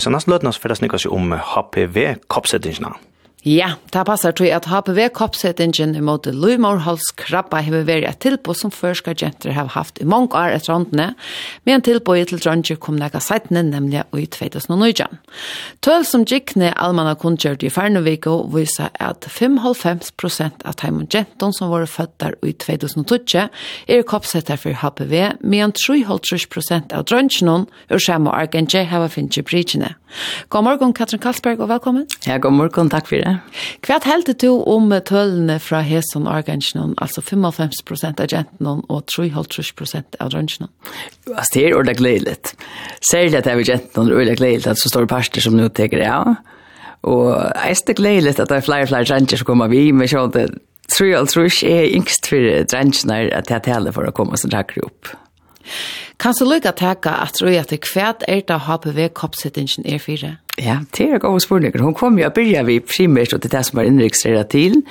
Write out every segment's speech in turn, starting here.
Så nästa lötnas för det snickas ju om HPV-koppsättningarna. Ja, det passer til at HPV-koppsettingen imot Løymorholds krabba har vært et tilbud som førska jenter har haft i mange år etter åndene, med en tilbud til dronje kom nega seitene, nemlig i 2009. Tøl som gikkne allmanna kundgjørt i Ferneviko viser at 55 prosent av teimen jentene som var født i 2012 er koppsetter for HPV, med en 3,5 prosent av dronjene og samme argentje har finnet brygene. God morgen, Katrin Kalsberg, og velkommen. Ja, god morgen, takk for det. Hva heldte du om tølene fra Heson og Argentinon, altså 55% av gentinon og 3,5% av drøngenon? Altså, det er ordentlig gledelig. Særlig at det er gentinon ordentlig gledelig at så står parster som nå teker det av. Og jeg er gledelig at det er flere og flere drønger som kommer vi, men sånn at tror jeg tror ikke jeg er yngst for drøngene at jeg taler for å komme oss og drakker opp. Kan du lykke teka at tro at hva er det HPV-koppsettingen er fire? Ja, det er gode spørninger. Hun kom jo og begynte vi primært, til det som var innregistreret til,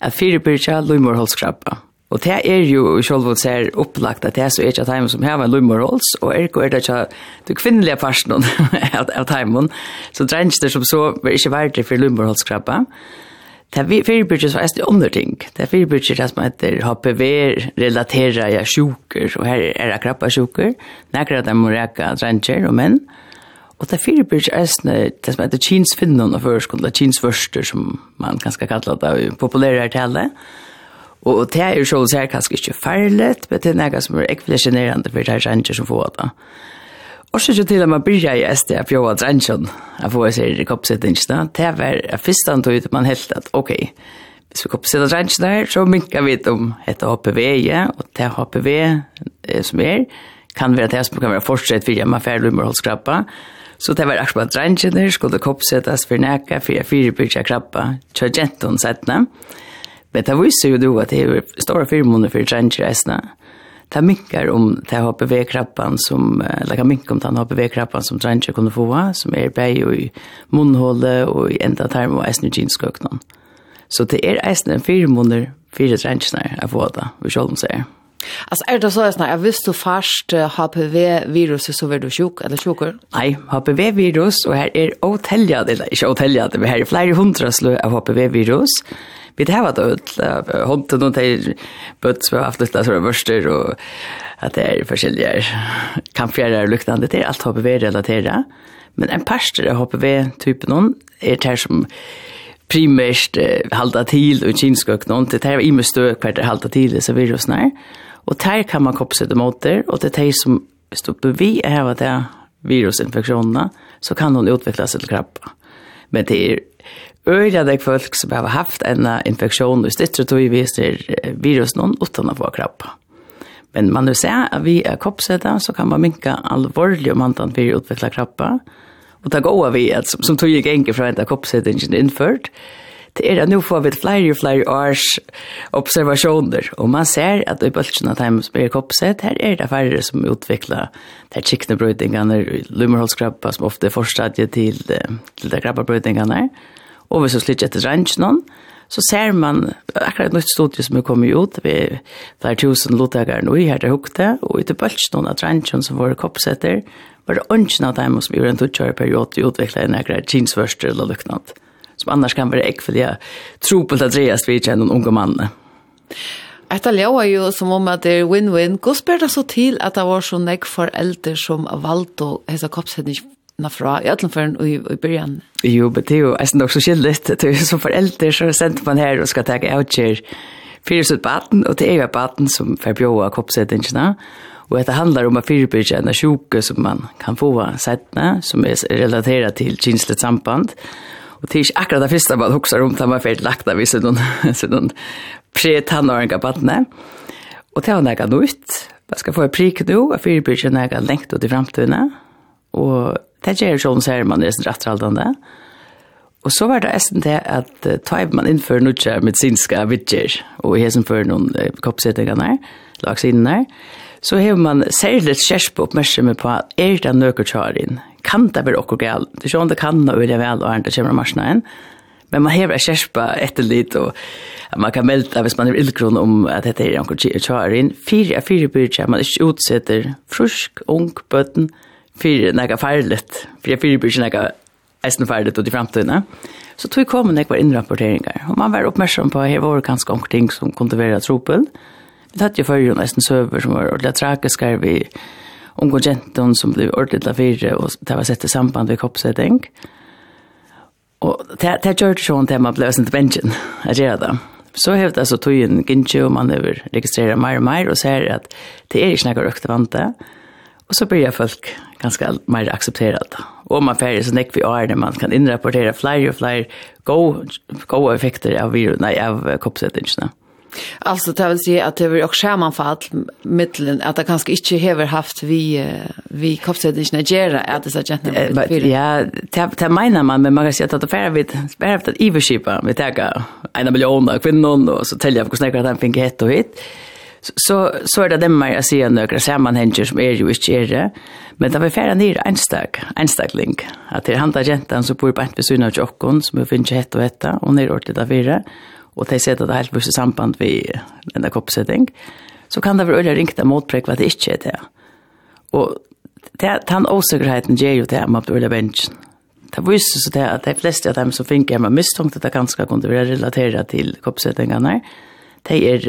at fire begynte lymorholskrabba. Og det er jo selv sjølvått ser opplagt at det er så ikke at som har en lymorhols, og er ikke det ikke det kvinnelige personen av timen, så drengster som så var ikke verdt for lymorholskrabba. Det er fyrbyrgjer som er andre ting. Det er fyrbyrgjer det som heter HPV-relaterer ja, sjuker, og her er det krabba sjuker. Nekker at de må reka drenger og menn. Og det er fyrbyrgjer er det som heter kinsfinnon og førskolen, kinsvørster som man kan skal kalla det, av populære tale. Og det er jo så er det kanskje ikke farlig, men det er noe som er ekvilisjonerende for det er drenger som får det. Og så til at man byrja i SD at bjóa drensjon, at få seg i koppsettingene, det var første antog man helt at, ok, hvis vi koppsetta drensjon der, så minker vi om dette HPV, ja, og det HPV eh, som er, kan være det som kan være fortsatt for hjemme, færre lummer holdt skrappa, Så det var akkurat at der, skulle koppsettas for neka, for jeg fire bygde krabba, kjør genton setna, Men det viser jo du at det er store firmoner for drengene reisene ta minkar om ta HPV krabban som, eller kan minka om ta HPV krabban som trenger kunne få, som er bæg og i munnhålet og i enda term og eisen i. Så det er eisen en fire måneder, fire trenger å få det, vi selv om sier. Alltså är det så att när jag du fast HPV virus så var du sjuk eller sjuker? Nej, HPV-virus och här är otäljad, eller är inte otäljad, men här är flera hundra slö av HPV-virus. Vi det här var då hånden och till bött vi har haft lite sådana vörster och att det är förskiljer kampfjärar och luktande det är allt HPV-relaterat. Men en parster av HPV-typen är det här som primärt eh, halda til og kinskøk noen, det er imestøk hvert er halda til disse virusene her. Og der kan man kopse det mot det, og det er de som stopper vi är av det virusinfeksjonene, så kan hon utvikle seg til krabba. Men det er øyla deg folk som har haft en infeksjon og stytter tog viser virusen utan å få krabba. Men man nu ser at vi er koppsetta, så kan man minka alvorlig om antan for å utvikle krabba. Og det går vi, som, som tog ikke enkelt fra en av koppsettingen innført, det er at nå får vi flere og flere års observasjoner, og man ser at i bøltsjene av dem som er koppsett, her er det færre som utvikler de kikkende brøytingene, lummerholdskrabba som ofte er forstadiet til, til de krabbabrøytingene, og hvis vi slipper etter rangen så ser man akkurat et nytt studie som er kommet ut, vi flere tusen lottakere nå i her til Hukte, og i til bølgen av rangen som var koppsetter, var det ønsken av dem som gjorde en tutsjøre periode utviklet en akkurat kinsvørster eller lyknant som annars kan vara äckliga tropelt att drejas vid en unga manne. Etter ljøa jo som om at det er win-win. Hvordan spør det så til at det var så nek foreldre som valgte å hese koppsetningene fra i Øtlandføren og i, i byrjan? Jo, men det er jo eisen nok så skyldigt. Det er jo som foreldre så sendte man her og skal ta avgjør fyrir sitt baden, og det er jo baden som forbjøa koppsetningene. Og dette handlar om at fyrbyrja en sjuke som man kan få av som er relateret til kinslet samband. Og Och det är inte akkurat det första man huxar om när man får lagt av i sådant pre-tannåringar badne. Och det var näga nytt. Man ska få en prik nu och fyrbyrja näga längt ut i framtiden. Och det gör sån så här man är rättraldande. Och så var det ästen det att ta man inför nutja medicinska vidger och hesen för någon koppsättningar där, lagsinnen där. Så har man särskilt kärspå uppmärksamhet på att är det nökertjarin? kan det være okkur galt. Det er sånn det kan og vilja vel og det kommer marsna inn. Men man hever kjerspa etter litt, og man kan melde hvis man er ildgrunn om at dette er anker inn. Fyre av fyre byrja, man ikke utsetter frusk, ung, bøtten, fyre nega farligt. Fyre av fyre byrja nega eisen farligt og i framtiden. Så tog kom nek var innrapporteringar, og man var oppmerksom på at her var ganske omkring som kunne være tropel. Vi tatt jo fyrir jo nesten søver som var ordentlig tragiskar vi unge jenten som blev ordentligt la fyra och det var sett i samband med kroppssättning. Och det här gjorde så att man blev sent bänken att göra det. Så hävde alltså tojen gintje och man över registrera mer och mer och säger att det är inte några rökta vante. Och så börjar folk ganska mer accepterat. det. Och man färger så näck vi är när man kan inrapportera fler och fler goda effekter av virus, nej, av kroppssättningarna. Mm. Alltså det vill säga att det var också sammanfall mittlen att det kanske inte har haft vi vi kopplade inte Nigeria att det så att ja det det menar man men man kan säga att det är vid spärrat att ivershipa vi tar en miljon kvinnor och så täljer jag hur snäckar den fick hett och hit så så är det dem jag ser några sammanhänger som är ju inte är men det var färra ner en stack en stack link att det handlar gentan så bor på ett besynna jockon som finns ett och ett och ner ordentligt där fyra og de sier at det er helt busse samband ved den koppsetting, så kan det være øyne ringte motprek hva det ikke er det. Og det, den åsikkerheten gjør jo det om at øyne bensjen. Det viser seg det at de fleste av dem som finner hjemme mistenkt at det ganske kunne være relateret til koppsettingene, de er,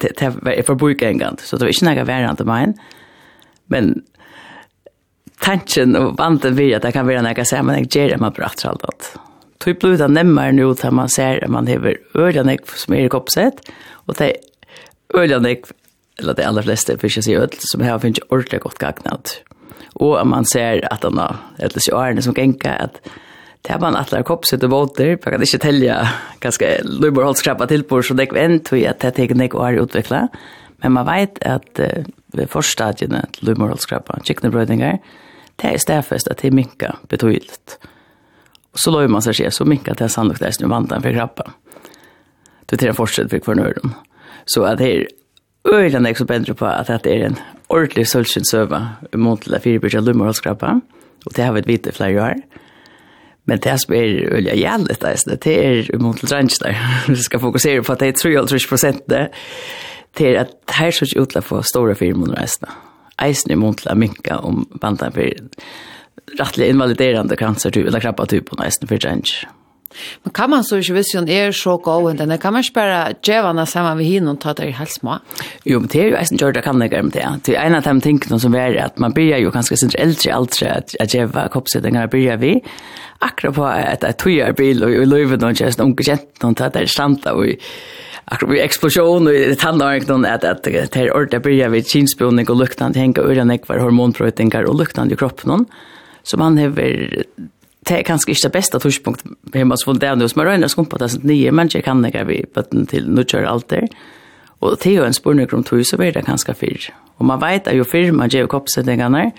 de, de er forbruket en gang, så det er ikke noe verre til meg. Men tanken og vanten vil at det kan være noe sammenheng gjør det med bratt alt tog blod det nemmere nå til man ser at man hever øljanek som er i koppsett, og det er øljanek, eller det aller fleste, for ikke å si øl, som har finnes ordentlig godt gagnat. Og at man ser at han har, eller så årene som genka, at det er man atler koppsett og våter, for jeg kan ikke telle ganske løyborholdskrappa til på, så det er en tog at det er ikke år utviklet, men man vet at uh, ved forstadiene til løyborholdskrappa, kikkenbrøydinger, det er stedfest at det minka betydelig så la man sig se så mycket att det är sannolikt att nu vantan för krabba. Det är en fortsätt för kvarnören. Så att det är öjlan är så bättre på att det är en ordentlig sölskynsöva mot det fyrbyrtiga lummerhållskrabban. Och det har vi ett vite flera år. Men det som är öliga jävligt där, det är mot det där. Vi ska fokusera på att det är 3,5 procent det. Det är att här så utla få stora firmor resten. Eisen är mot att minka om bantan för rettelig invaliderende cancer, eller krabbetyp, på nesten for change. Men kan man så ikke hvis hun er så god enn kan man ikke bare djevene sammen ved henne og ta det helt små? Jo, men det er jo eisen gjør det kan jeg med det. Det er en av de tingene som er at man blir jo ganske sin eldre eldre at djeva koppsettinger blir vi. Akkurat på at jeg tog er bil og i och og kjøst unge kjent noen tatt der standa og akkurat vi det handlar tannåring noen at att det är ordet blir vi och og luktene ur uren ekvar hormonprøytinger och luktan i kroppen noen som han hever det er kanskje ikke det beste torspunkt hjemme hos Voldano, som er røyne skumpa det som nye mennesker kan ikke vi bøtten til nødgjør alt der. Og det er jo en spørning om tog, så blir det kanskje fyr. Og man vet at jo fyr man gjør koppsettingene,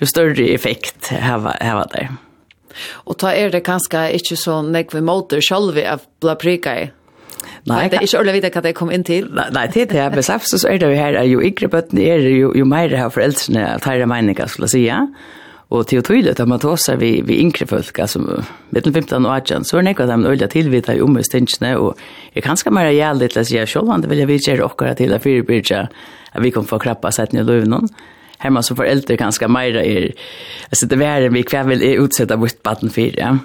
jo større effekt har det. Og ta er det kanskje ikke så nekve måter selv vi av bla prika i? Nei, det er ikke ordentlig vite hva det kom inn til. Nei, nei til det er besaft, så er det jo her, jo yngre bøttene er, jo, jo mer har foreldrene tar det meningen, skulle jeg si, ja. Og til å tydligt at man tar seg vi vi yngre folk altså mellom 15 og 18 så er det ikke at man öliga tillvita i omstänkande og jeg kan skal mer gälla lite så jag själv inte vill jag vidare och köra til å bridge at vi kan få krappa seg til ni Her man som foreldre kan skal mer är altså det er vi kväll vil utsette vårt baden för ja.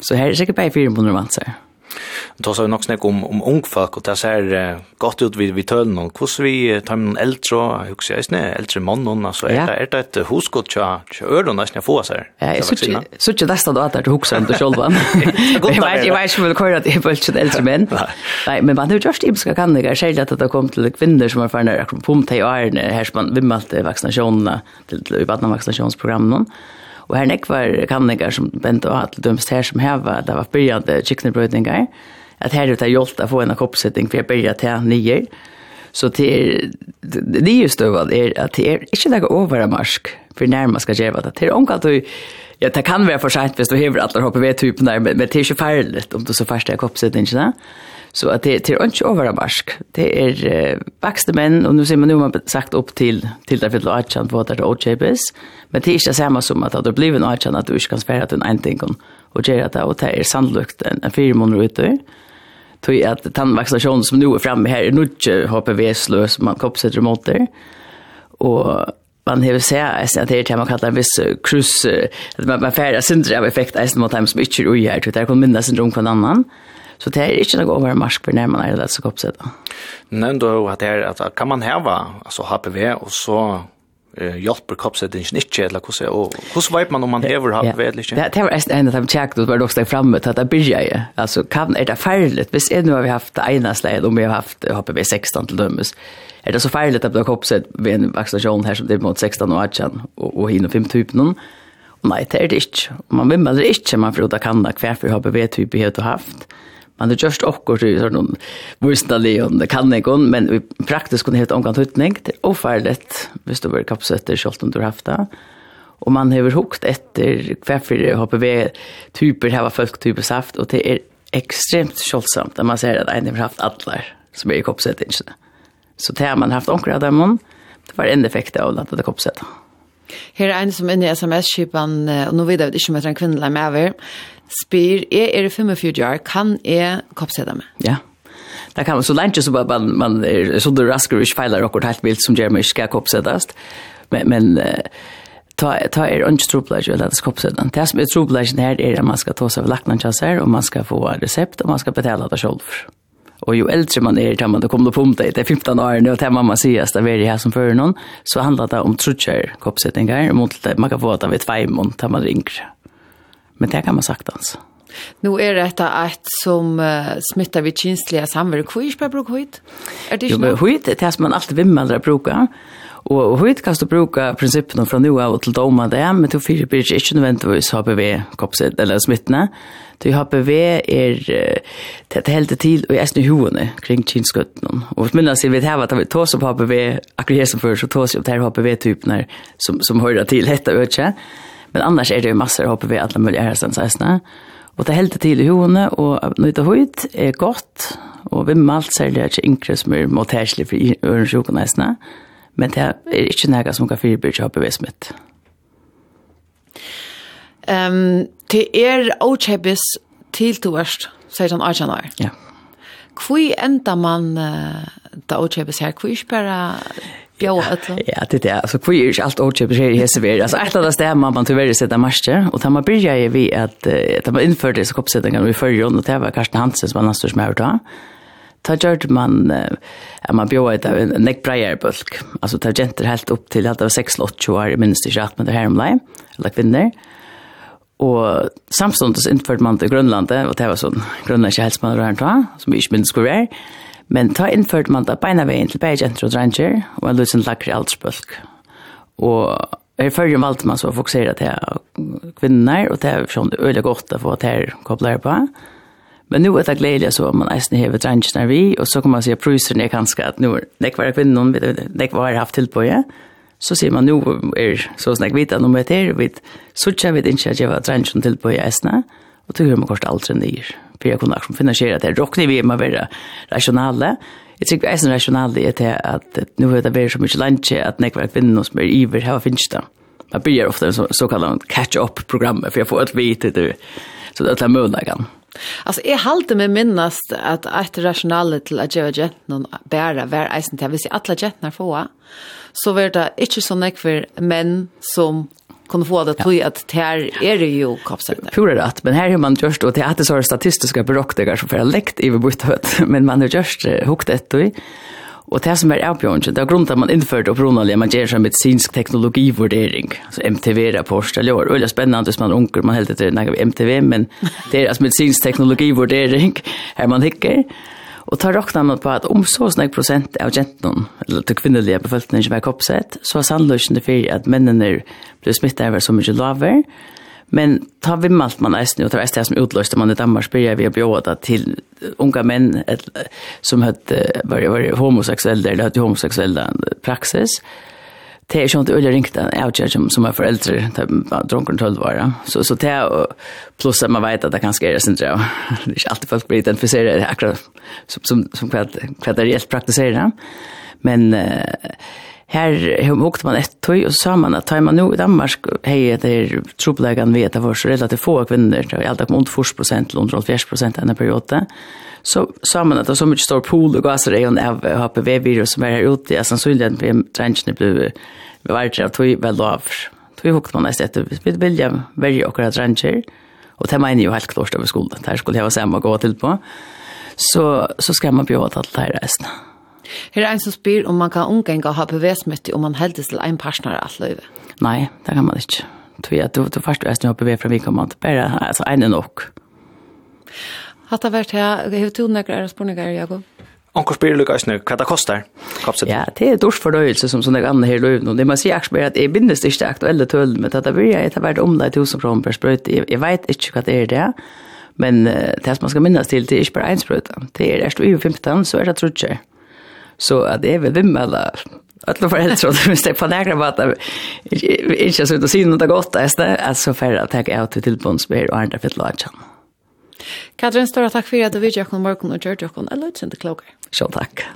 Så her här är säkert på fyra månader man säger Då så nog snack om om ung folk och det ser gott ut vid vid tölen och hur vi tar en äldre och ska jag det äldre man någon alltså är det är det ett huskott ja kör då nästan få så här. Ja, så så det nästan då att det huxar inte själva. Jag vet jag vet väl kör att det är väl äldre män. Nej, men man det just ibland ska kan det säga att det kom till kvinnor som har för när jag på till är här som man vimmalt vaccinationerna till till vaccinationprogrammen. Og her nekvar kanningar som bent og hatt dømst her som heva, det var byrjande kiknebrøydingar, at her ute har hjulpet å få en koppsetting for jeg byrja til nye. Så til det er støvad er at det er ikke noe over marsk for nærma skal gjeva det. Det er omkalt du, ja, det kan være for sent hvis du hever alle hoppet ved typen der, men det er ikke ferdig om du så først er oppsettingen. Så att det till inte överrask. Det är eh, växte män och nu ser man nu man sagt upp till till därför att Archan var där och Jebes. Men det är inte samma som att det blir en Archan att du ska spela den att en entingon och göra det och det är sannolikt en, en fyra månader ute. Tog att tandvaccinationen som nu är framme här är nog HPV-slös man koppsätter mot det. Och man har sett att det är det man kallar en viss krus, att man man färdas syndra av effekt mot dem som inte är ui här, det här kommer minnas syndrom från annan. Mm Så det är inte något över marsk för när man är lätt så uppsatt. Nej, då att det är att kan man häva alltså HPV och så eh hjälper kroppssättningen inte eller hur så och hur vet man om man häver har väl inte. Det var är en av de check då var det också framme att det börjar ju. Alltså kan är det färdigt. Visst är nu har vi haft ena släd om vi har haft HPV 16 till dömes. Är det så färdigt att det har kroppssätt vid en vaccination här som det mot 16 och 18 och och hinner fem typen. Nej, det är det inte. Man vill det inte man för att kan det kvar för HPV typ helt har haft. Man har gjort okkur til sånn vursna leon, det kan ikke, men i praktisk kunne helt omgång hutning, det er oferlet hvis du var kappsøtter selv om du har haft det. Og man har hukt etter hverfor HPV-typer, hva folk typer saft, og det er ekstremt kjolsamt når man ser at en har haft atler som er i inte. Så det har man haft omkring av dem, det var en effekt av at det koppsettet. Her er en som er inne i sms-kipan, og nå vet jeg ikke om jeg trenger kvinnelige med over, spyr, jeg er 45 år, kan jeg koppsette meg? Ja. Det kan man så lenge så man, man er så det rasker ikke feiler akkurat helt vilt som gjør meg ikke skal koppsettes. Men, men ta, ta er ikke troplegg ved det skal. Det som er troplegg her er at man skal ta seg ved lakene kjasser, og man skal få resept, og man skal betale det selv. Og jo äldre man är, tar man det kommer på det. Det är 15 år og til mamma säger att det är det här som fører någon. Så handlar det om trutskär koppsättningar. Mot det, man kan få det vid tveimån, tar man ringer. Men det kan man sagtans. Nu är det detta att som uh, smittar vid kinsliga samver kvish på bruk hit. Är det inte? Jo, hit det som man alltid vimmar att bruka. Och, och hit kan du bruka principen från nu av till doma det, men du fyra blir inte nödvändigtvis HPV-koppset eller smittna. Du HPV är det uh, helt till och är huvudene kring kinskotten. Och åtminstone vi vet här att vi tar på HPV akkurat som för så tar sig upp det här HPV-typen som, som hör till detta, vet inte? Men annars är det ju massor hoppar vi alla möjliga här sen såna. Och det helt till i hone och nyta höjt är gott och vi malt säljer inte som med motärlig för örnsjukan nästan. Men det är inte något som kan förbjuda hoppar vi smitt. Ehm um, det är ochebis till toast säger han Arjanar. Ja. Kvui enda man uh, da ochebis her kvui spara bjå öll. Ja, det är alltså kvir är allt och chips här i Hessever. Alltså ett av det stämma man tyvärr sätta master och där man börjar ju vi att det man inför det så koppsättningen vi förra och det var Karsten Hansen som var nästan smör då. Ta gjort man att man bjöd ett neck prayer bulk. Alltså ta genter helt upp till att det var 6 8 år minst i rätt men det här om lej. Eller kvinnor. Og samståndes innførte man til Grønlandet, og det var sånn grønlandske helsemann og rørende, som vi ikke minst skulle være. Men ta innført man da beina veien til begge jenter og dranger, og en løsen lakker i aldersbølg. Og her førre valgte man så å fokusere til kvinner, og det er sånn øyelig godt å få til kobler på. Men nu er det gledelig så man eisen hever drangene vi, og så kan man si at prøyseren er kanskje at nå er det ikke kvinnen, det er ikke hva jeg har haft til på, ja. Så sier man, nå er så snakk vidt at noe nå møter, og vi sørger vi ikke at jeg var drangene til på i eisene, og tog hører man kort aldri nyer. Ja för jag kunde också finansiera det. Rockne vi med vara rationella. Jag tycker det är en är det att nu har det varit så mycket lunch att nekvar kvinnor som är iver här finns det. Man börjar ofta så, så kallad catch-up-program för jag får ett vit det så det är möjligen. Alltså är halt med minnast att ett rationale till att göra vet någon bära var eisen till att vi alla jetnar få så var det inte så nek för män som kunde få det tog att här är det ju kapsegner. Pura rätt, men här har man just och det är så statistiska berockningar som för läkt i bort men man har just hukt ett och Och det som är avbjörnsen, det är grunden att man infört och pronaliga, man ger sig medicinsk teknologivurdering, alltså MTV-rapport, eller år. Öliga spännande som man unker, man helt det är MTV, men det är alltså medicinsk teknologivurdering, här man hickar. Og tar råkna man på at om så snakk prosent av jenten, eller til kvinnelige befolkningen som er koppsett, så er sannløsene for at mennene blir smittet over så mye laver, Men ta vimmalt man eisen, og ta det som utløste man i Danmark, spyrir vi å bjóda til unga menn et, som høtt, var, var homoseksuelle, eller høtt homoseksuelle praksis, det är ju inte öliga ringt outcharge som som är föräldrar typ drunken 12 år så så det plus att man vet att det kanske är det sen det är alltid folk blir identifierade det akkurat som som som kvart, kvad det helt praktiserar. Men här har man ett tøy och sa man att tar man nu i Danmark hej det är trubblägan vet att det var så relativt få kvinnor det är alltid om 80 procent eller 180 procent i den perioden så sa man att det var så mycket stor pool och gaser i av HPV-virus som är här ute. Jag sannsynligen blev tränchen blev var och tog väl av. Tog ihåg man nästan att vi vilja välja och våra träncher. Och det menar ju helt klart över skolan. Det här skulle jag vara samma gå till på. Så, så ska man bjuda til det här resten. Her er en som spyr om man kan omgänga HPV-smitte om man heldes til en partner alt løyve. Nei, det kan man ikke. Tror jeg du, du først er HPV fra vi kommer bare, altså en er nok. Hatta vært her, hevur tú er spurningar, Jakob? Onkur spyr lukka snø, hva det kostar? Kapset. Ja, det er dårs fornøyelse som sånne andre her løyven, og det man sier akkurat at jeg bindes ikke aktuelle tøl, men det blir jeg etter hvert om det 1000 kroner per sprøyt, jeg, jeg vet ikke hva det er det, men det som man skal minnes til, det er ikke bare en sprøyt, det er erst uge 15, så er det trutje. Så at jeg vil vimme alle, alle för og hvis det er på nærkere på inte så ikke har søkt å si noe godt, altså for at jeg er til tilbundsbær og andre fett lagtjene. Katrin, stora takk for at du vidtjøkken morgen og gjør døkken. Jeg løter ikke klokker. Sjå takk.